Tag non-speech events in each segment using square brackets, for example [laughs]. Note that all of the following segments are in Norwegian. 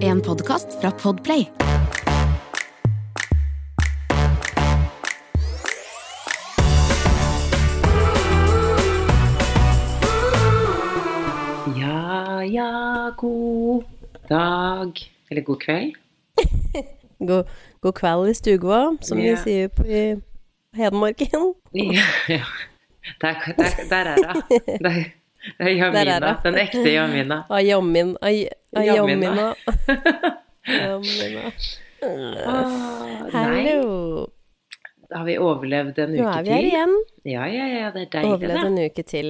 En podkast fra Podplay. Ja, ja, god dag. Eller god kveld. [laughs] God, god kveld i stua, som Ja. vi sier på i Hedmarken. Ja, ja. Der, der, der er hun. [laughs] Der er Jamina. Den ekte Jamina. Ayamin. aj- Jamina. Hallo. da har vi overlevd en uke til. Nå er vi her igjen. Ja, ja, ja, det er deilig, Overlevd det. en uke til.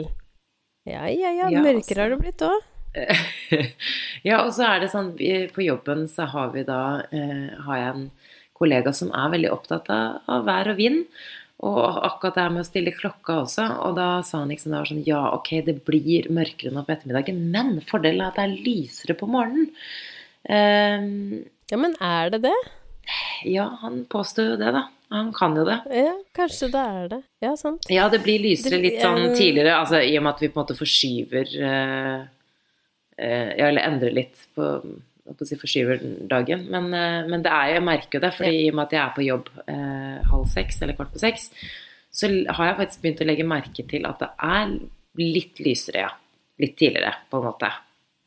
Ja, ja, ja. Ja, Mørkere altså. har det blitt òg. [laughs] ja, og så er det sånn På jobben så har vi da eh, Har jeg en kollega som er veldig opptatt av, av vær og vind. Og akkurat det med å stille klokka også. Og da sa han liksom det var sånn Ja, ok, det blir mørkere nå på ettermiddagen, men fordelen er at det er lysere på morgenen. Um, Ja, men er det det? ja, han påstår jo det, da. Han kan jo det. Ja, kanskje det er det. Ja, sant. Ja, det blir lysere litt sånn tidligere, altså i og med at vi på en måte forskyver uh, uh, Ja, eller endrer litt på si, forskyver dagen. Men, eh, men det er jeg merker jo det, fordi i og med at jeg er på jobb eh, halv seks eller kvart på seks, så har jeg faktisk begynt å legge merke til at det er litt lysere, ja. Litt tidligere, på en måte.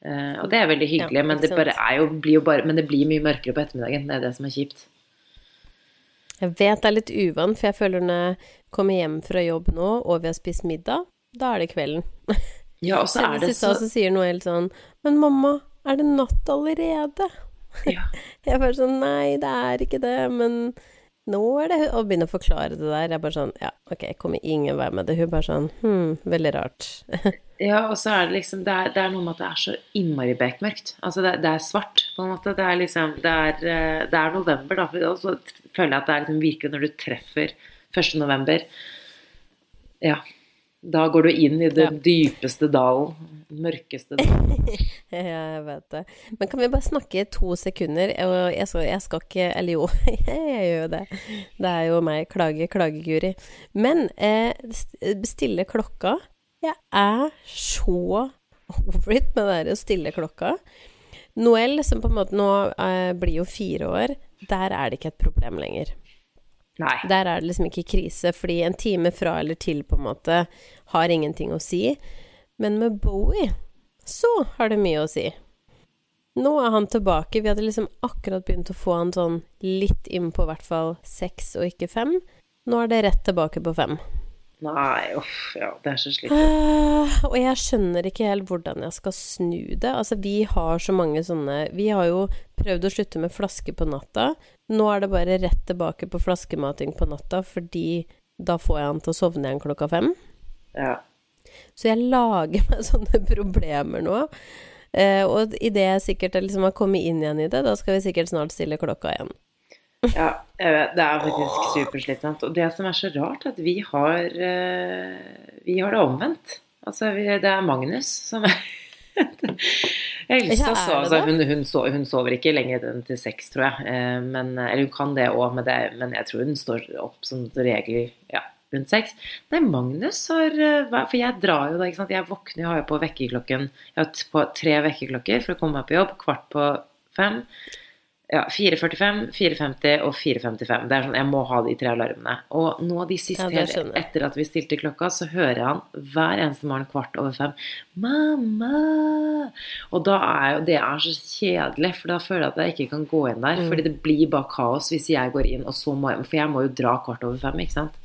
Eh, og det er veldig hyggelig, Ja, men, det er jo, blir jo bare, men det blir mye mørkere på ettermiddagen. Det er det som er kjipt. Jeg vet det er litt uvant, for jeg føler når jeg kommer hjem fra jobb nå, og vi har spist middag, da er det kvelden. Ja, og så [laughs] er det så så sier Noel sånn Men mamma, er det natt allerede? ja. [laughs] Jeg er bare sånn Nei, det er ikke det, men nå er det Og begynner å forklare det der. Jeg er bare sånn Ja, ok, jeg kommer ingen vei med det. Hun bare sånn Hm, veldig rart. [laughs] Ja, og så er det liksom det er, det er noe med at det er så innmari bekmørkt. Altså det, det er svart, på en måte. Det er liksom Det er, eh, det er november, da. Og så føler jeg at det er liksom virkelig når du treffer 1. november Ja. Da går du inn i den Ja. dypeste dalen. Mørkeste dalen. [laughs] Ja, jeg vet det. Men kan vi bare snakke i to sekunder? Jeg skal, jeg skal ikke Eller jo, [laughs] jeg gjør jo det. Det er jo meg. Klage, klageguri. Men eh, stille klokka Jeg er så over it med det der å stille klokka. Noel, som på en måte nå eh, blir jo fire år, der er det ikke et problem lenger. Nei. Der er det liksom ikke krise, fordi en time fra eller til på en måte har ingenting å si. Men med Bowie så har det mye å si. Nå er han tilbake. Vi hadde liksom akkurat begynt å få han sånn litt inn på i hvert fall seks og ikke fem. Nå er det rett tilbake på fem. Nei, uff. Ja, det er så slitsomt. Uh, og jeg skjønner ikke helt hvordan jeg skal snu det. Altså, vi har så mange sånne Vi har jo prøvd å slutte med flaske på natta. Nå er det bare rett tilbake på flaskemating på natta, fordi da får jeg han til å sovne igjen klokka fem. Ja. Så jeg lager meg [laughs] sånne problemer nå. Eh, og idet jeg sikkert liksom har kommet inn igjen i det, da skal vi sikkert snart stille klokka igjen. [laughs] Ja, jeg vet, det er faktisk superslitsomt. Og det som er så rart, er at vi har eh, Vi har det omvendt. Altså, vi, det er Magnus som er [laughs] Elsa så, altså, hun, hun, so, hun sover ikke lenger enn til seks, tror jeg. Eh, men, eller hun kan det òg, men, men jeg tror hun står opp som regel ja, rundt seks. Nei, Magnus har eh, For jeg drar jo da, ikke sant. Jeg våkner, jeg har jo på vekkerklokken Jeg har på tre vekkerklokker for å komme meg på jobb. Kvart på fem. Ja, 4.45, 4.50 og 4.55. Det er sånn, Jeg må ha de tre alarmene. Og nå de siste, Ja, etter at vi stilte klokka, så hører han hver eneste morgen kvart over fem. 'Mamma!' Og da er jo det er så kjedelig, for da føler jeg at jeg ikke kan gå inn der. Mm. Fordi det blir bare kaos hvis jeg går inn, og så må jeg For jeg må jo dra kvart over fem, ikke sant?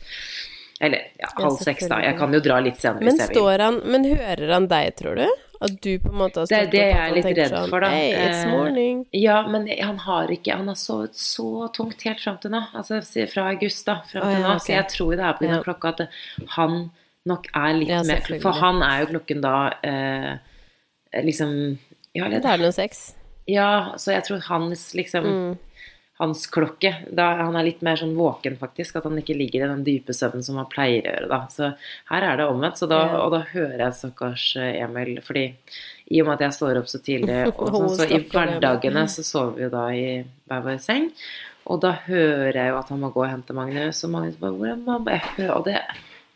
Eller ja, Ja, halv seks, da. Jeg kan jo dra litt senere Men hvis jeg vil. han Men hører han deg, tror du? At du på en måte har Det er det jeg er litt redd sånn, for, da. Hey, it's Eh, morning. Ja, men han har ikke Han har sovet så tungt helt fram til nå. Altså fra august, da. Frem Å, til ja, nå. Okay. Så jeg tror det er av Ja. klokka at han nok er litt Ja, mer. For han er jo klokken da eh, liksom ja, Det er noe sex. ja, så jeg tror hans liksom Mm. Hans klokke da, Han er litt mer sånn våken, faktisk. At han ikke ligger i den dype søvnen som han pleier å gjøre. da Så her er det omvendt. Så da, og da hører jeg stakkars eh, Emil fordi i og med at jeg står opp så tidlig, [laughs] og sånn, så i hverdagene så sover vi jo da i hver vår seng. Og da hører jeg jo at han må gå og hente Magnus, og Magnus bare 'Hvor er mamma?' Og det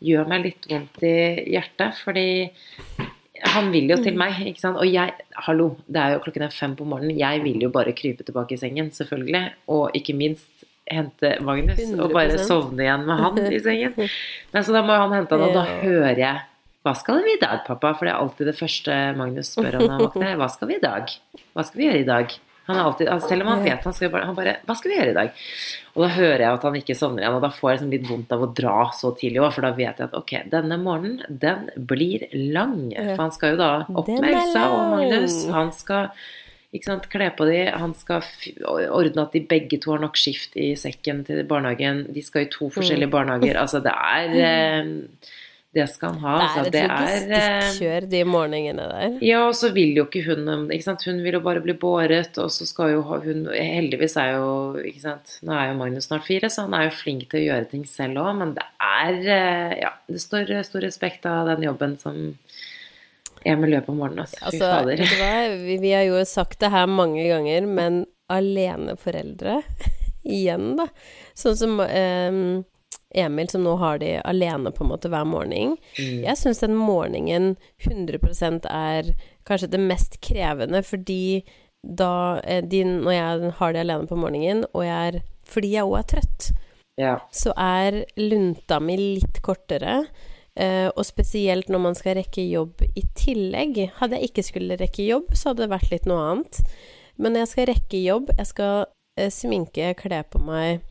gjør meg litt vondt i hjertet, fordi han vil jo til meg, ikke sant. Og jeg, hallo, det er jo klokken er fem på morgenen. Jeg vil jo bare krype tilbake i sengen, selvfølgelig. Og ikke minst hente Magnus og bare sovne igjen med han i sengen. [laughs] Nei, så da må han hente han, og da hører jeg Hva skal vi i dag, pappa? For det er alltid det første Magnus spør om han våkner. Hva skal vi i dag? Hva skal vi gjøre i dag? Han er alltid, selv om han vet han skal bare, han bare Hva skal vi gjøre i dag? Og da hører jeg at han ikke sovner igjen, og da får jeg liksom litt vondt av å dra så tidlig òg, for da vet jeg at ok, denne morgenen, den blir lang. For han skal jo da opp med Elsa og Magnus. Han skal kle på de, han skal ordne at de begge to har nok skift i sekken til barnehagen. De skal i to Mm. forskjellige barnehager. Altså, det er [laughs] eh, Det skal han ha. Det altså. er et Det er, eh, logistikkjør, de morgenene der. ja, og så vil jo ikke hun ikke sant? Hun vil jo bare bli båret, og så skal jo hun Heldigvis er jo ikke sant? Nå er jo Magnus snart fire, så han er jo flink til å gjøre ting selv òg, men det er eh, Ja, det står stor respekt av den jobben som Emil gjør på morgenen, altså. Fy Altså, fader. vet du hva? Vi, vi har jo sagt det her mange ganger, men aleneforeldre [laughs] Igjen, da. Sånn som eh, Emil, som nå har de alene på en måte hver morgen. Mm. Jeg syns den morgenen 100% er kanskje det mest krevende, fordi da eh, de, Når jeg har de alene på morgenen, og jeg er Fordi jeg òg er trøtt, Ja. så er lunta mi litt kortere. Uh, og spesielt når man skal rekke jobb i tillegg. Hadde jeg ikke skulle rekke jobb, så hadde det vært litt noe annet. Men når jeg skal rekke jobb, jeg skal uh, sminke, kle på meg,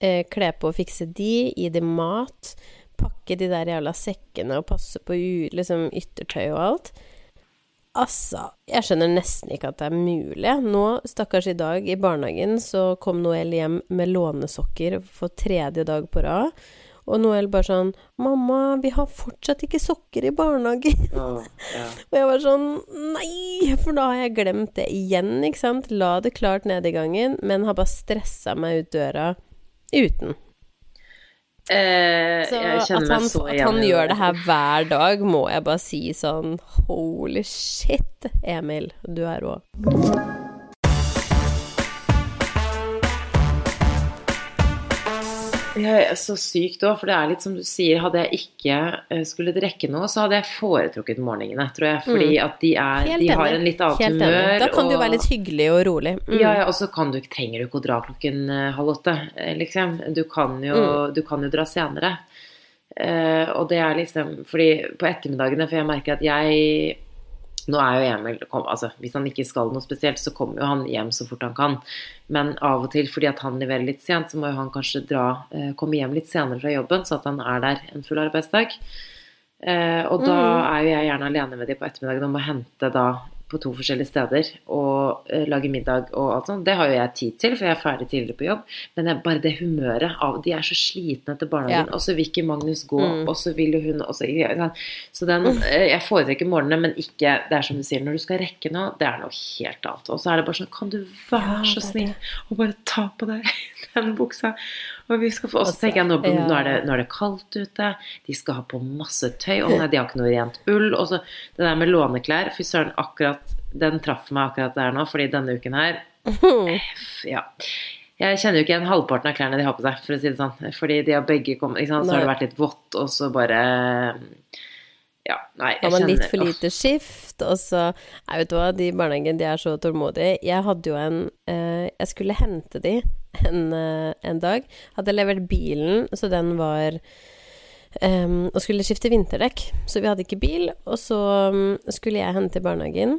eh, kle på og fikse de, gi dem mat, pakke de der jævla sekkene og passe på liksom, yttertøy og alt. Altså, jeg skjønner nesten ikke at det er mulig. Nå, stakkars i dag, i barnehagen, så kom Noel hjem med lånesokker for tredje dag på rad. Og Noel bare sånn 'Mamma, vi har fortsatt ikke sokker i barnehagen'. Oh, [laughs] yeah. Og jeg var sånn Nei! For da har jeg glemt det igjen, ikke sant. La det klart ned i gangen, men har bare stressa meg ut døra uten. Eh, Så at han, så at han gjør det her hver dag, må jeg bare si sånn Holy shit, Emil. Du er rå. Jeg er så sykt òg, for det er litt som du sier, hadde jeg ikke eh, skulle drikke noe, så hadde jeg foretrukket morgenene, tror jeg. Fordi at de, er, Mm. De har en litt annet Helt humør. enig. Da kan det jo være litt hyggelig og rolig. Mm. Ja, ja, og så kan du, trenger du ikke å dra klokken eh, halv åtte, eh, liksom. Du kan jo, Mm. du kan jo dra senere. Uh, og det er liksom Fordi på ettermiddagene, for jeg merker at jeg Nå er jo Emil altså, Hvis han ikke skal noe spesielt, så kommer jo han hjem så fort han kan. Men av og til, fordi at han leverer litt sent, så må jo han kanskje dra, eh, komme hjem litt senere fra jobben, så at han er der en full arbeidsdag. Eh, og da er jo jeg gjerne alene med de på ettermiddagen og må hente da på to forskjellige steder og uh, lage middag og alt sånt. Det har jo jeg tid til, for jeg er ferdig tidligere på jobb. Men det er bare det humøret av De er så slitne etter barnehagen, Ja. og så vil ikke Magnus gå, Mm. og så vil jo hun også ja. Så den uh, Jeg foretrekker morgenene, men ikke Det er som du sier, når du skal rekke noe, det er noe helt annet. Og så er det bare sånn Kan du være Ja, så snill og bare ta på deg [laughs] den buksa? Og vi skal få, og så Altså, tenker jeg nå, ja. nå, er det, nå er det kaldt ute, de skal ha på masse tøy, og nei, de har ikke noe rent ull. Og så det der med låneklær, fy søren, akkurat Den traff meg akkurat der nå, fordi denne uken her [laughs] F, Ja. Jeg kjenner jo ikke igjen halvparten av klærne de har på seg, for å si det sånn. Fordi de har begge kommet? Så har det vært litt vått, og så bare Ja, nei, jeg Har man litt for lite skift, og så Nei, vet du hva, de barnehagene, barnehagen, de er så tålmodige. Jeg hadde jo en eh, Jeg skulle hente de en, eh, en dag. Hadde levert bilen, så den var um, Og skulle skifte vinterdekk. Så vi hadde ikke bil, og så um, skulle jeg hente i barnehagen.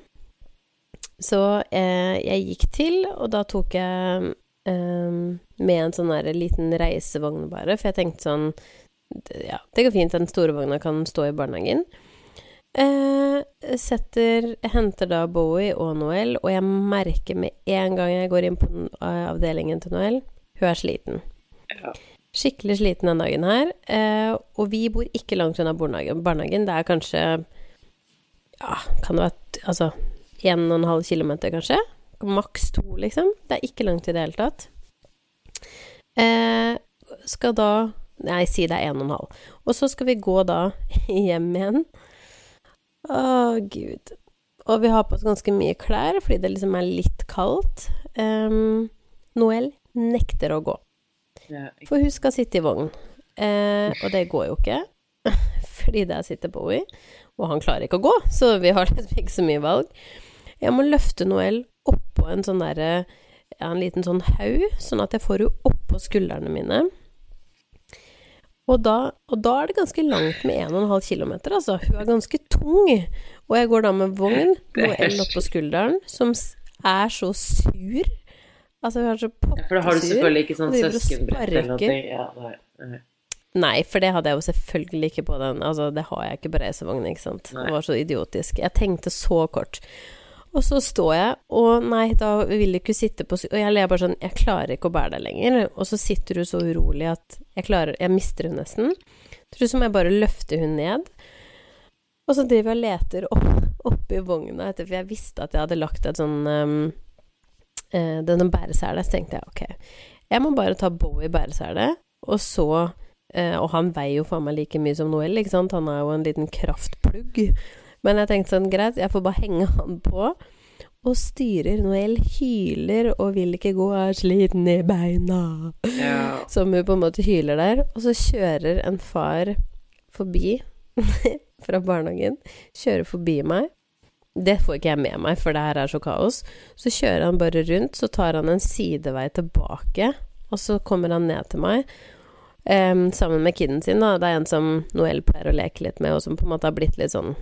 Så eh, jeg gikk til, og da tok jeg um, med en sånn der liten reisevogn bare, for jeg tenkte sånn ja, det går fint, den store vogna kan stå i barnehagen. Eh, setter, henter da Bowie og Noel, og jeg merker med en gang jeg går inn på eh, avdelingen til Noel, hun er sliten. Ja. Skikkelig sliten den dagen her. Eh, og vi bor ikke langt unna barnehagen. Det er kanskje Ja, kan det være altså en og en halv kilometer, kanskje? Maks to, liksom. Det er ikke langt i det hele tatt. Eh, skal da Nei, si det er en og en halv. Og så skal vi gå da [laughs] hjem igjen. Å, gud. Og vi har på oss ganske mye klær, fordi det liksom er litt kaldt. Um, Noel nekter å gå, for hun skal sitte i vogn. Uh, og det går jo ikke, [laughs] fordi der sitter Bowie. Og han klarer ikke å gå, så vi har [laughs] liksom ikke så mye valg. Jeg må løfte Noel oppå en sånn derre en liten sånn haug, sånn at jeg får henne oppå skuldrene mine. Og da, og da, er det ganske langt med 1,5 km, altså. Hun er ganske tung. Og jeg går da med vogn, Noel oppå skulderen, som er så sur. Altså, hun er så pottesur. Ja, for da har du selvfølgelig ikke sånn søskenbrett eller noe? Ja, nei. Nei, for det hadde jeg jo selvfølgelig ikke på den. Altså, det har jeg ikke på reisevogn, ikke sant. Nei. Det var så idiotisk. Jeg tenkte så kort. Og så står jeg, og nei, da vil du ikke sitte på Og jeg ler bare sånn Jeg klarer ikke å bære deg lenger. Og så sitter du så urolig at jeg klarer Jeg mister henne nesten. Tror så må jeg bare løfte hun ned. Og så driver jeg og leter opp, i vogna etter For jeg visste at jeg hadde lagt et sånn um, uh, Denne bæresele. Så tenkte jeg ok, jeg må bare ta Bowie bæresele, og så uh, Og han veier jo faen meg like mye som Noel, ikke sant? Han er jo en liten kraftplugg. Men jeg tenkte sånn, greit, jeg får bare henge han på. Og styrer. Noel hyler og vil ikke gå, er sliten i beina. Ja. Som hun på en måte hyler der. Og så kjører en far forbi [laughs] fra barnehagen. Kjører forbi meg. Det får ikke jeg med meg, for det her er så kaos. Så kjører han bare rundt, så tar han en sidevei tilbake, og så kommer han ned til meg. Um, sammen med kiden sin, da. Det er en som Noel pleier å leke litt med, og som på en måte har blitt litt sånn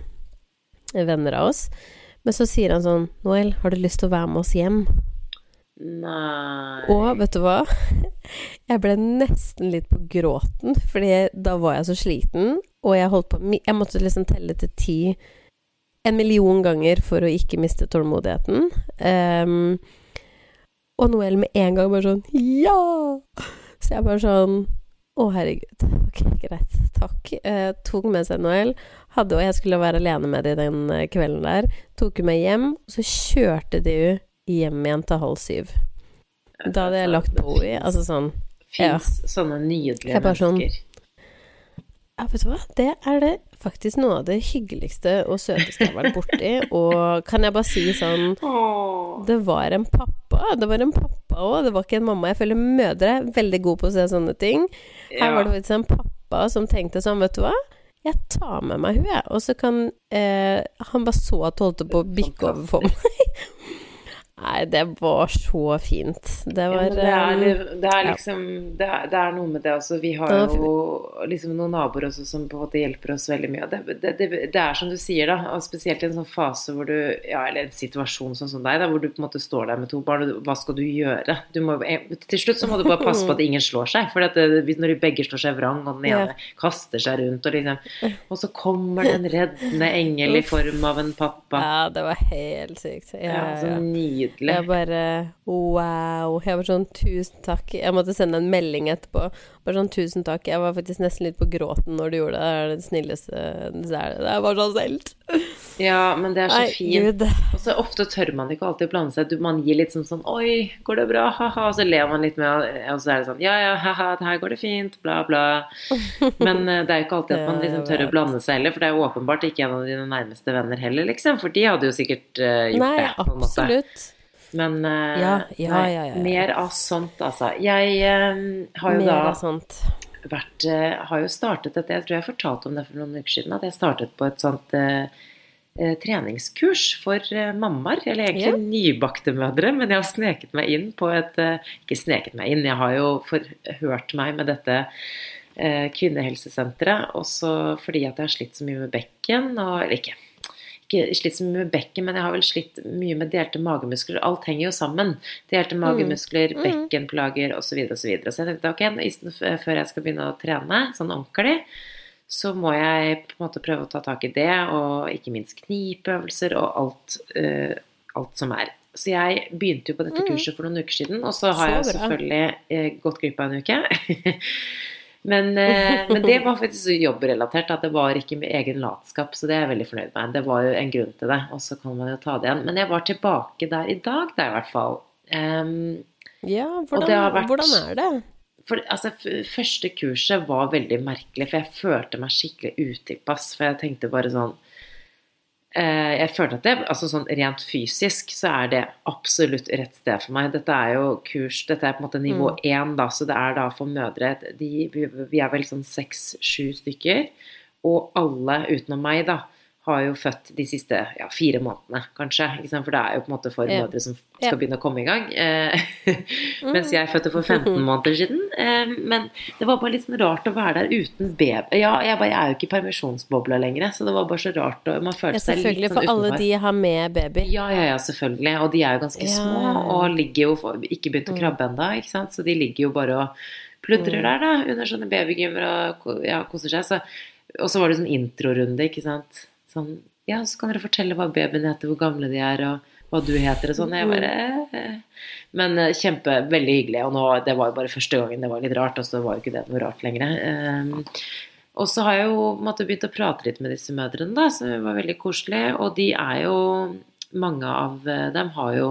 venner av oss. Men så sier han sånn Noel, har du lyst til å være med oss hjem? Nei Og vet du hva? [laughs] Jeg ble nesten litt på gråten, fordi da var jeg så sliten, og jeg holdt på Jeg måtte liksom telle til ti en million ganger for å ikke miste tålmodigheten. Um, og Noel med en gang bare sånn Ja! Så jeg bare sånn Å, herregud. Ok, greit. Takk. Eh, tok med seg Noel hadde, og jeg skulle være alene med dem den eh, kvelden der. Tok hun med hjem, og så kjørte de jo hjem igjen til halv syv. Da hadde jeg lagt Bowie, altså sånn Fins ja. sånne nydelige sånn, mennesker. Ja, vet du hva, det er det faktisk noe av det hyggeligste og søteste jeg har vært borti. Og kan jeg bare si sånn Det var en pappa. Det var en pappa òg, det var ikke en mamma. Jeg føler mødre er veldig gode på å se sånne ting. Her var det faktisk en pappa som tenkte sånn, vet du hva jeg tar med meg hun, jeg. Og så kan eh, Han bare så at det holdt på å bikke over for meg. [laughs] Nei, det var så fint. Det var ja, det, er, um, det, er, liksom det er, det er, noe med det også. Vi har jo liksom noen naboer også som på en måte hjelper oss veldig mye. Det, det, er som du sier, da. Og spesielt i en sånn fase hvor du Ja, eller en situasjon sånn som deg, da, hvor du på en måte står der med to barn. Hva skal du gjøre? Du må, til slutt så må du bare passe på at ingen slår seg. For når de begge slår seg vrang, og den ene ja. kaster seg rundt, og liksom [laughs] Og så kommer det en reddende engel i form av en pappa. Ja, det var helt sykt. Ja, ja, ja. Nydelig. Jeg bare wow. Jeg var sånn tusen takk. Jeg måtte sende en melding etterpå. Bare sånn tusen takk. Jeg var faktisk nesten litt på gråten når du gjorde det. Det er det snilleste Det er bare så selt. Ja, men det er så fint. Og så ofte tør man ikke alltid blande seg. Man gir litt sånn sånn Oi, går det bra? Ha-ha. Og så ler man litt med, og så er det sånn Ja, ja, ha-ha, her går det fint. Bla, bla. Men uh, det er jo ikke alltid at man liksom tør å blande seg heller, for det er jo åpenbart ikke en av dine nærmeste venner heller, liksom. For de hadde jo sikkert uh, gjort Nei, det, Nei. Absolutt. Men uh, ja, ja, ja, mer av sånt, altså. Jeg uh, har jo mer da vært uh, Har jo startet dette Jeg tror jeg fortalte om det for noen uker siden. At jeg startet på et sånt treningskurs for mammaer. Eller egentlig yeah. nybakte mødre. Men jeg har sneket meg inn på et Ikke sneket meg inn, jeg har jo forhørt meg med dette kvinnehelsesenteret. Også fordi at jeg har slitt så mye med bekken. Og, eller ikke ikke slitt så mye med bekken, men jeg har vel slitt mye med delte magemuskler. Alt henger jo sammen. Delte mm. magemuskler, mm. bekkenplager osv. Og så, videre. så jeg tenkte ok, før jeg skal begynne å trene sånn ordentlig, så må jeg på en måte prøve å ta tak i det, og ikke minst knipeøvelser og alt, uh, alt som er. Så jeg begynte jo på dette mm. kurset for noen uker siden, og så har så jeg selvfølgelig uh, gått glipp av en uke. [laughs] Men, eh, men, det [laughs] var faktisk jobbrelatert. At det var ikke med egen latskap. Så det er jeg veldig fornøyd med. Det var jo en grunn til det, og så kan man jo ta det igjen. Men jeg var tilbake der i dag, da i hvert fall. Um, ja, hvordan, vært, hvordan, er det? For, altså, første kurset var veldig merkelig, for jeg følte meg skikkelig utilpass. For jeg tenkte bare sånn jeg følte at det, altså sånn Rent fysisk så er det absolutt rett sted for meg. Dette er jo kurs Dette er på en måte nivå mm. én, da, så det er da for mødre de, Vi er vel sånn seks-sju stykker. Og alle utenom meg, da, har jo født de siste ja, fire månedene, kanskje. For det er jo på en måte for mødre som skal. Mm. begynne å komme i gang. Eh, [laughs] mens jeg fødte for 15 måneder siden. Eh, men det var bare litt sånn rart å være der uten baby. Ja, jeg, bare, jeg er jo ikke i permisjonsbobla lenger, så det var bare så rart. Og man Ja, seg litt selvfølgelig, sånn for alle de har med baby. Ja, ja, ja, selvfølgelig. Og de er jo ganske Ja. små og ligger jo ikke begynt å krabbe ennå, ikke sant. Så de ligger jo bare og pludrer der, da, under sånne babygymmer og ja, koser seg. Så, og så var det sånn introrunde, ikke sant. Sånn Ja, så kan dere fortelle hva babyen heter, hvor gamle de er, og hva du heter og sånn. Jeg bare eh. Men eh, kjempe, veldig hyggelig. Og nå, det var jo bare første gangen det var litt rart, og så var jo ikke det noe rart lenger. Um, og så har jeg jo måtte, begynt å prate litt med disse mødrene, da, som var veldig koselig. Og de er jo Mange av eh, dem har jo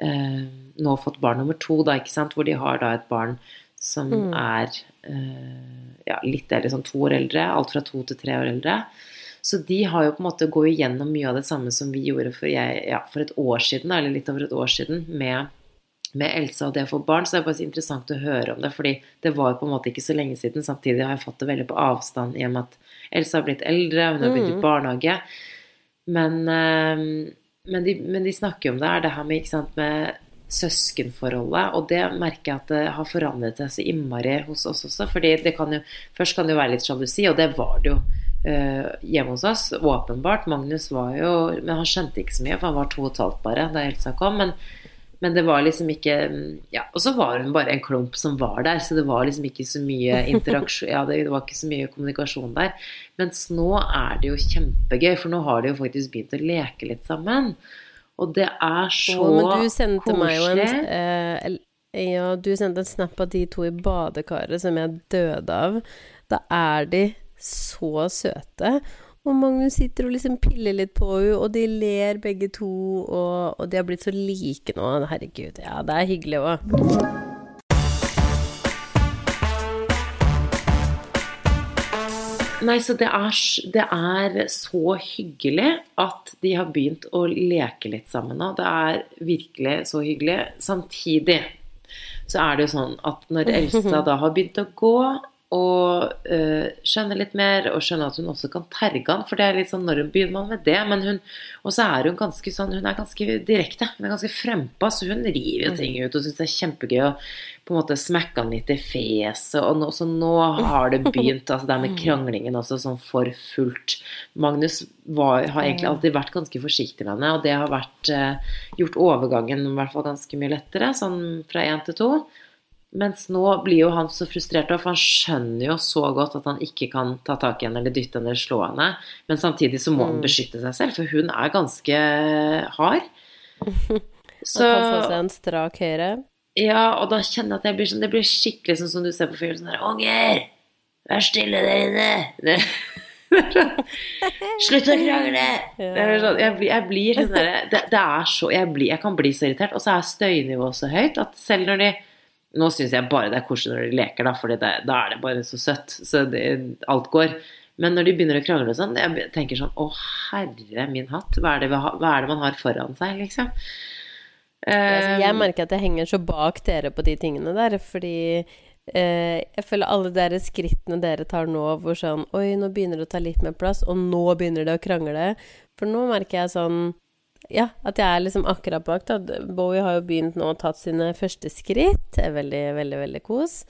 eh, nå fått barn nummer to, da, ikke sant? Hvor de har da et barn som Mm. er eh, ja, litt eller sånn to år eldre. Alt fra to til tre år eldre. Så de har jo på en måte går igjennom mye av det samme som vi gjorde for, jeg, ja, for et år siden, eller litt over et år siden, med, med Elsa og det å få barn. Så det er bare så interessant å høre om det, fordi det var på en måte ikke så lenge siden. Samtidig har jeg fått det veldig på avstand i og med at Elsa har blitt eldre, hun har begynt i Mm. barnehage. Men, eh, men, de, men de snakker jo om det, er det her med, sant, med søskenforholdet. Og det merker jeg at det har forandret seg så innmari hos oss også. fordi det kan jo, først kan det jo være litt sjalusi, og det var det jo eh, hjemme hos oss. Åpenbart. Magnus var jo Men han skjønte ikke så mye, for han var to og et halvt bare da Elsa kom. men men det var liksom ikke Ja, og så var hun bare en klump som var der, så det var liksom ikke så mye [laughs] interaksjon Ja, det var ikke så mye kommunikasjon der. Mens nå er det jo kjempegøy, for nå har de jo faktisk begynt å leke litt sammen. Og det er så Å, men du sendte meg jo en eh, Ja, du sendte en snap av de to i badekaret som jeg døde av. Da er de så søte. Og Magnus sitter og liksom piller litt på henne, og de ler begge to, og, og de har blitt så like nå. Herregud, ja, det er hyggelig òg. Nei, så det er, det er så hyggelig at de har begynt å leke litt sammen nå. Det er virkelig så hyggelig. Samtidig så er det jo sånn at når Elsa [laughs] da har begynt å gå og øh, skjønner litt mer, og skjønner at hun også kan terge han, for det er litt sånn når begynner man med det? Men hun, og så er hun ganske sånn, hun er ganske direkte, hun er ganske frempå, så hun river jo ting ut og syns det er kjempegøy å på en måte smekke han litt i fjeset, og nå, så nå har det begynt, altså det med kranglingen også sånn for fullt. Magnus var, har egentlig alltid vært ganske forsiktig med henne, og det har vært eh, gjort overgangen i hvert fall ganske mye lettere, sånn fra én til to. Mens nå blir jo han så frustrert, for han skjønner jo så godt at han ikke kan ta tak i henne eller dytte henne eller slå henne. Men samtidig så må han beskytte seg selv, for hun er ganske hard. [laughs] Så Han kan få seg en strak høyre. ja, og da kjenner jeg at jeg blir sånn Det blir skikkelig sånn som du ser på film. Sånn der Unger! Vær stille der inne! Det, [laughs] Slutt å krangle! Er sånn, jeg, jeg blir sånn derre det, det er så jeg, blir, jeg kan bli så irritert. Og så er støynivået så høyt at selv når de Nå syns jeg bare det er koselig når de leker, da, for da er det bare så søtt. Så det, alt går. Men når de begynner å krangle og sånn, jeg tenker sånn Å, herre min hatt, hva er det, hva er det man har foran seg, liksom? Altså, Eh, jeg merker at jeg henger så bak dere på de tingene der, fordi eh, jeg føler alle de skrittene dere tar nå, hvor sånn Oi, nå begynner det å ta litt mer plass, og nå begynner det å krangle. For nå merker jeg sånn Ja, at jeg er liksom akkurat bak, da. Bowie har jo begynt nå å tatt sine første skritt. Det er veldig, veldig, veldig kos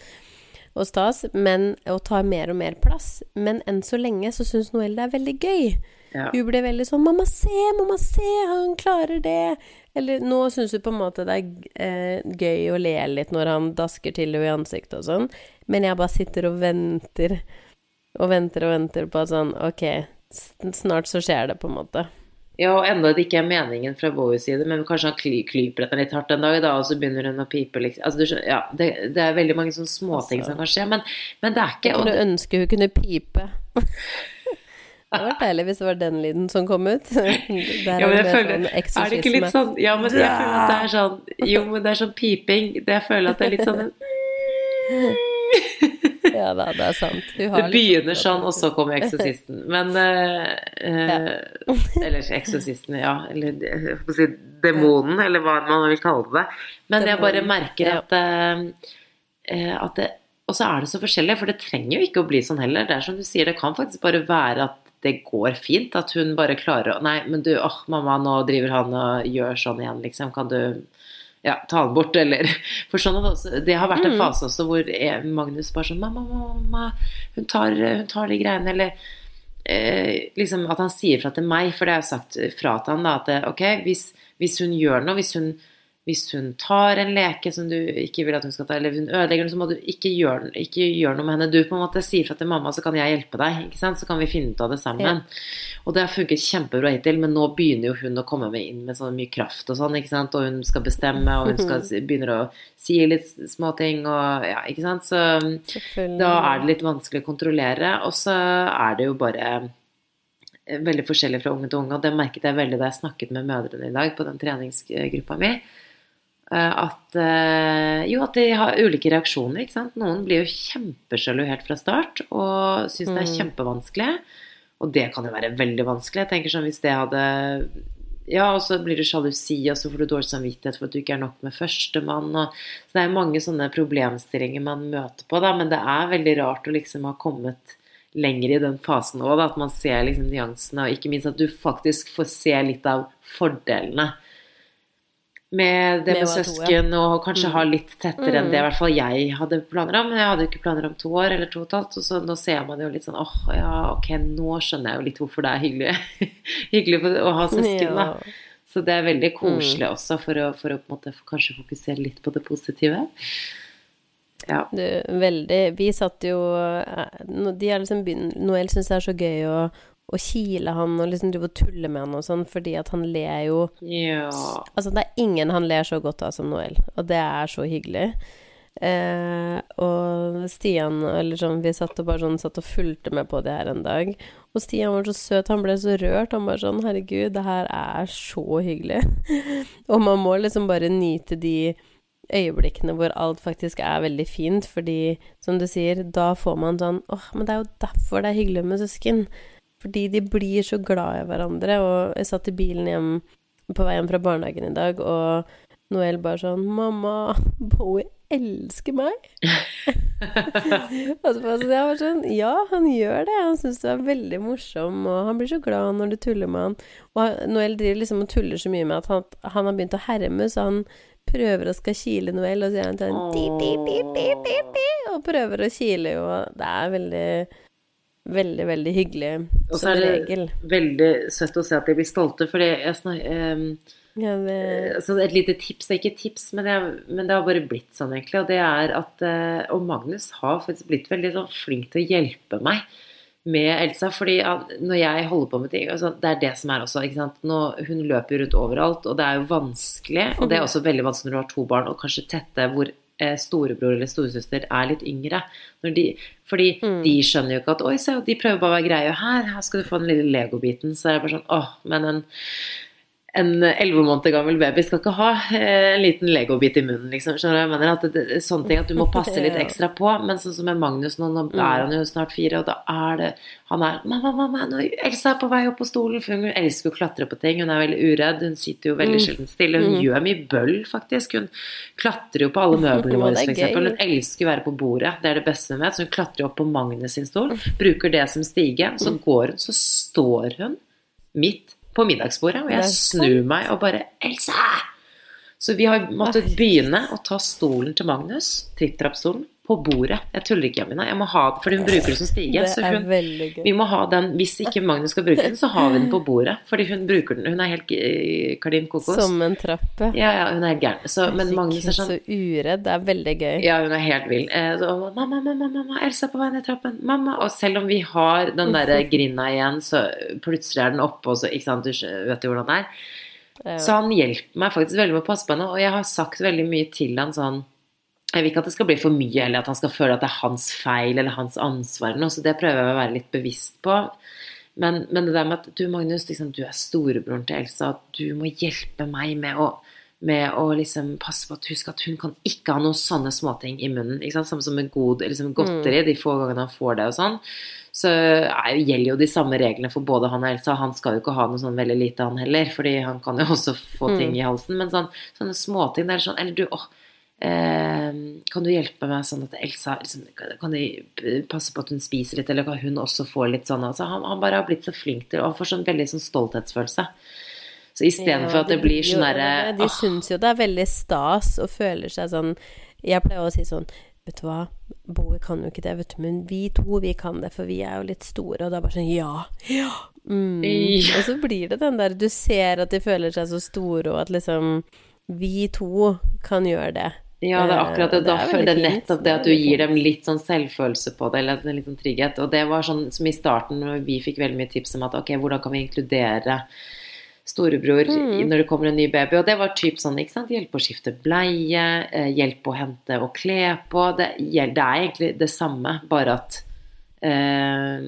og stas, men og tar mer og mer plass. Men enn så lenge så syns Noelle det er veldig gøy. ja. Hun ble veldig sånn 'Mamma, se! Mamma, se! Han klarer det!' Eller nå syns hun på en måte det er eh, gøy å le litt når han dasker til henne i ansiktet og sånn, men jeg bare sitter og venter og venter og venter på at sånn OK, snart så skjer det, på en måte. Ja, og enda det ikke er meningen fra Bowies side, men kanskje han kly, klyper henne litt hardt en dag, da, og så begynner hun å pipe, liksom. Altså, du ja, det, det er veldig mange sånne småting Altså. som kan skje, men, men det er ikke Jeg kunne ønske hun kunne pipe. [laughs] Det hadde vært deilig hvis det var den lyden som kom ut. [laughs] Der ja, er men det jeg føler, sånn Er det ikke litt sånn Ja, men jeg føler at det er sånn Jo, men det er sånn piping. Det jeg føler at det er litt sånn [laughs] Ja da, det er sant. Det begynner litt sånn, og så kommer [laughs] eksorsisten. Men eh, ja. Eller eksorsisten, ja. Eller si demonen, eller hva man vil kalle det. Men jeg bare merker at, eh, eh, at det, Og så er det så forskjellig, for det trenger jo ikke å bli sånn heller. Det er som du sier, det kan faktisk bare være at det går fint. At hun bare klarer å Nei, men du, åh, mamma, nå driver han og gjør sånn igjen, liksom. Kan du ja, ta den bort, eller [laughs] For sånn også, Det har vært en Mm. fase også hvor eh, Magnus bare sånn Mamma, mamma, hun tar, hun tar de greiene, eller eh, liksom at han sier fra til meg, for det har jeg sagt fra til han, da, at eh, ok, hvis, hvis hun gjør noe, hvis hun, hvis hun tar en leke som du ikke vil at hun skal ta, eller hun ødelegger den, så må du ikke gjøre, ikke gjøre noe med henne. Du på en måte sier fra til mamma, så kan jeg hjelpe deg, ikke sant? så kan vi finne ut av det sammen. Og det har funket kjempebra hittil, men nå begynner jo hun å komme med inn med så mye kraft og sånn, ikke sant, og hun skal bestemme, og hun skal, [laughs] begynner å si litt småting, og ja, ikke sant, så da er det litt vanskelig å kontrollere, og så er det jo bare eh, veldig forskjellig fra unge til unge, og det merket jeg veldig da jeg snakket med mødrene i dag på den treningsgruppa mi, at eh, jo, at de har ulike reaksjoner, ikke sant. Noen blir jo kjempesjalu helt fra start, og syns det er Mm. kjempevanskelig, og det kan jo være veldig vanskelig. Jeg tenker sånn hvis det hadde ja, og så blir det sjalusi, og så får du dårlig samvittighet for at du ikke er nok med førstemann. Og, så det er mange sånne problemstillinger man møter på, da, men det er veldig rart å liksom ha kommet lenger i den fasen òg, at man ser liksom nyansene, og ikke minst at du faktisk får se litt av fordelene med det Med med søsken ja. og kanskje Mm. ha litt tettere enn Mm. det i hvert fall jeg hadde planer om. Men jeg hadde jo ikke planer om to år eller to og et halvt, og så nå ser man jo litt sånn åh, ja, ok, nå skjønner jeg jo litt hvorfor det er hyggelig, [laughs] hyggelig å ha søsken, da. Ja. Så det er veldig Mm. koselig også, for å, for å på en måte kanskje fokusere litt på det positive. Ja. Du, veldig. Vi satt jo eh, De er liksom begynt Noel syns det er så gøy å, å kile han og liksom drive og tulle med han og sånn, fordi at han ler jo ja. Altså, det er ingen han ler så godt av som Noel, og det er så hyggelig. Eh, og Stian, eller sånn, vi satt og bare sånn satt og fulgte med på det her en dag. Og Stian var så søt, han ble så rørt. Han bare sånn Herregud, det her er så hyggelig. [laughs] og man må liksom bare nyte de øyeblikkene hvor alt faktisk er veldig fint, fordi som du sier, da får man sånn åh, men det er jo derfor det er hyggelig med søsken. Fordi de blir så glad i hverandre. Og jeg satt i bilen hjem på vei hjem fra barnehagen i dag, og Noel bare sånn 'Mamma, Bowie elsker meg'. [laughs] og så bare sånn, jeg var sånn Ja, han gjør det. Han syns du er veldig morsom, og han blir så glad når du tuller med han. Og Noel driver liksom og tuller så mye med at han, han har begynt å herme, så han prøver å skal kile Noel, og så gjør han sånn «Di, di, di, di, di, di», Og prøver å kile, og det er veldig Veldig, veldig hyggelig Og så er det regel. veldig søtt å se at de blir stolte, for jeg snakker ehm, Ja, det, Så et lite tips, det er ikke tips, men er, men det har bare blitt sånn egentlig, og det er at eh, Og Magnus har faktisk blitt veldig sånn flink til å hjelpe meg med Elsa, fordi når jeg holder på med ting altså, Det er det som er også, ikke sant. Nå, hun løper jo rundt overalt, og det er jo vanskelig, og det er også veldig vanskelig når du har to barn, og kanskje tette hvor eh, storebror eller storesøster er litt yngre. De, fordi Mm. de skjønner jo ikke at Oi, se, de prøver bare å være greie. Her, her skal du få den lille legobiten. Så er det bare sånn Åh, men en en elleve måneder gammel baby skal ikke ha eh, en liten legobit i munnen, liksom. Skjønner du jeg mener? At det, det, sånne ting at du må [laughs] passe litt ekstra på. Men sånn som med Magnus nå, nå Mm. er han jo snart fire, og da er det Han er 'Mamma, mamma, nå Elsa er på vei opp på stolen', for hun elsker å klatre på ting. Hun er veldig uredd. Hun sitter jo veldig Mm. sjelden stille. Hun Mm. gjør mye bøll, faktisk. Hun klatrer jo på alle møblene [laughs] våre, gøy. Hun elsker å være på bordet. Det er det beste hun vet. Så hun klatrer opp på Magnus sin stol, bruker det som stige. Så Mm. går hun, så står hun midt på middagsbordet, og jeg snur meg og bare 'Elsa!' Så vi har måttet begynne å ta stolen til Magnus, tripp-trapp-stolen, på bordet. Jeg tuller ikke, Jamina. Jeg må ha den, fordi hun bruker det som stige. det Så hun, vi må ha den, Hvis ikke Magnus skal bruke den, så har vi den på bordet. Fordi hun bruker den. Hun er helt eh, kardin kokos. Som en trappe. Ja, ja, hun er helt gæren. Så, men Magnus er sånn Så uredd. Det er veldig gøy. ja, hun er helt vill. Eh, Så, mamma, mamma, mamma, Elsa på vei ned trappen. Mamma. Og selv om vi har den der [laughs] grinda igjen, så plutselig er den oppe, og så Ikke sant, du vet jo hvordan det er. Så han hjelper meg faktisk veldig med å passe på henne, og jeg har sagt veldig mye til han sånn Jeg vil ikke at det skal bli for mye, eller at han skal føle at det er hans feil eller hans ansvar, eller noe, så det prøver jeg å være litt bevisst på. Men, men det der med at du, Magnus, liksom, du er storebroren til Elsa, du må hjelpe meg med å, med å liksom passe på at husk at hun kan ikke ha noen sånne småting i munnen. Ikke sant? Samme som med god, liksom godteri, de få gangene han får det og sånn. Så nei, gjelder jo de samme reglene for både han og Elsa. Han skal jo ikke ha noe sånn veldig lite, han heller, fordi han kan jo også få ting i halsen. Men sånn, sånne småting det er sånn Eller du, åh, Kan du hjelpe meg sånn at Elsa liksom, Kan du passe på at hun spiser litt, eller kan hun også få litt sånn altså, han, han bare har blitt så flink til Og får sånn veldig sånn stolthetsfølelse. Så istedenfor Ja, at det blir sånn derre De «Åh, syns jo det er veldig stas og føler seg sånn Jeg pleier å si sånn Vet du hva, Boe kan jo ikke det, vet du, men vi to, vi kan det, for vi er jo litt store, og det er bare sånn Ja, ja. Mm. Ja. Og så blir det den der Du ser at de føler seg så store, og at liksom Vi to kan gjøre det. Ja, det er akkurat det. Eh, det er det er nettopp det at du gir dem litt sånn selvfølelse på det, eller en liten trygghet. Og det var sånn som i starten, når vi fikk veldig mye tips om at ok, hvordan kan vi inkludere storebror Mm. når det kommer en ny baby. Og det var typ sånn, ikke sant, hjelpe å skifte bleie, eh, hjelpe å hente og kle på. Det, det er egentlig det samme, bare at eh,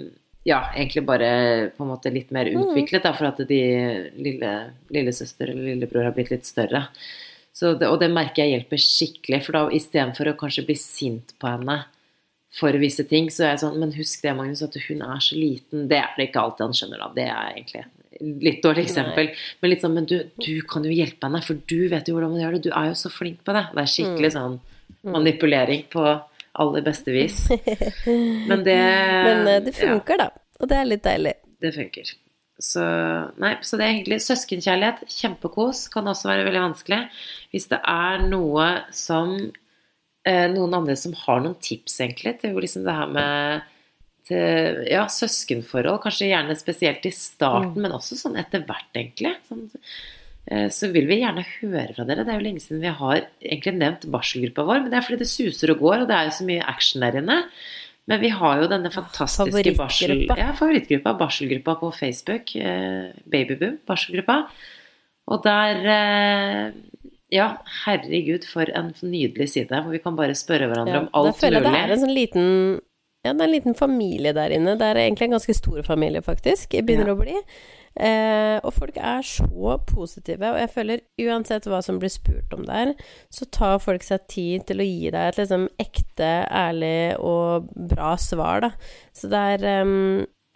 Ja, egentlig bare på en måte litt mer Mm. utviklet, da, for at de lille, lillesøster eller lillebror har blitt litt større. Så det, og det merker jeg hjelper skikkelig, for da istedenfor å kanskje bli sint på henne for visse ting, så er jeg sånn Men husk det, Magnus, at hun er så liten. Det er det ikke alltid han skjønner, da. Det er egentlig litt dårlig eksempel. Men litt sånn Men du, du kan jo hjelpe henne, for du vet jo hvordan man gjør det. Du er jo så flink på det. Det er skikkelig sånn manipulering på aller beste vis. [laughs] Men det Men det funker, ja. da. Og det er litt deilig. Det funker. Så, nei, så det er egentlig søskenkjærlighet. Kjempekos. Kan også være veldig vanskelig. Hvis det er noe som eh, Noen andre som har noen tips, egentlig, til liksom det her med til, ja, søskenforhold. Kanskje gjerne spesielt i starten, men også sånn etter hvert, egentlig. Sånn, eh, så vil vi gjerne høre fra dere. Det er jo lenge siden vi har egentlig nevnt barselgruppa vår, men det er fordi det suser og går, og det er jo så mye action der inne. Men vi har jo denne fantastiske barsel... Ja, favorittgruppa. Barselgruppa på Facebook. Eh, Babyboom, barselgruppa. Og der eh, Ja, herregud, for en nydelig side, hvor vi kan bare spørre hverandre Ja, om alt føler jeg mulig. det er en sånn liten Ja, det er en liten familie der inne. Det er egentlig en ganske stor familie, faktisk. Begynner Ja. å bli. Eh, og folk er så positive, og jeg føler uansett hva som blir spurt om der, så tar folk seg tid til å gi deg et liksom ekte, ærlig og bra svar, da. Så det er eh,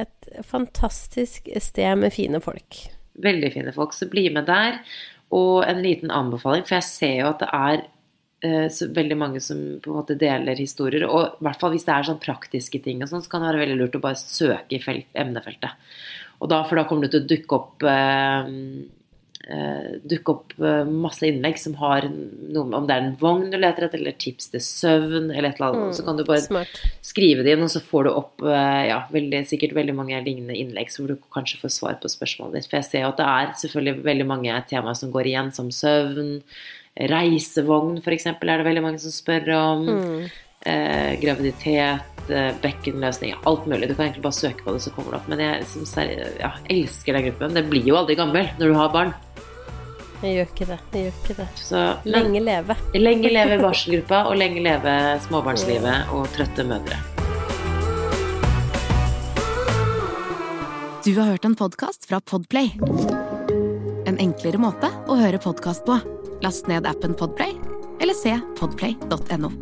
et fantastisk sted med fine folk. Veldig fine folk, så bli med der. Og en liten anbefaling, for jeg ser jo at det er eh, så veldig mange som på en måte deler historier. Og i hvert fall hvis det er sånn praktiske ting, og sånn, så kan det være veldig lurt å bare søke i felt, emnefeltet. Da, for da kommer det til å dukke opp eh, eh, dukke opp eh, masse innlegg som har noe Om det er en vogn du leter etter, eller tips til søvn, eller et eller annet. Så kan du bare Smart. skrive det inn, og så får du opp eh, ja, veldig, sikkert veldig mange lignende innlegg, så hvor du kanskje får svar på spørsmålet ditt. For jeg ser jo at det er selvfølgelig veldig mange temaer som går igjen, som søvn, reisevogn f.eks. er det veldig mange som spør om. Eh, graviditet, eh, bekkenløsning, alt mulig. Du kan egentlig bare søke på det, så kommer det opp. Men jeg som seri- ja, elsker den gruppen. Det blir jo aldri gammel når du har barn. Jeg gjør ikke det. Jeg gjør ikke det. Så, men, Lenge leve. lenge leve [laughs] barselgruppa, og lenge leve småbarnslivet og trøtte mødre. Du har hørt en podkast fra Podplay. En enklere måte å høre podkast på. Last ned appen Podplay, eller se podplay.no.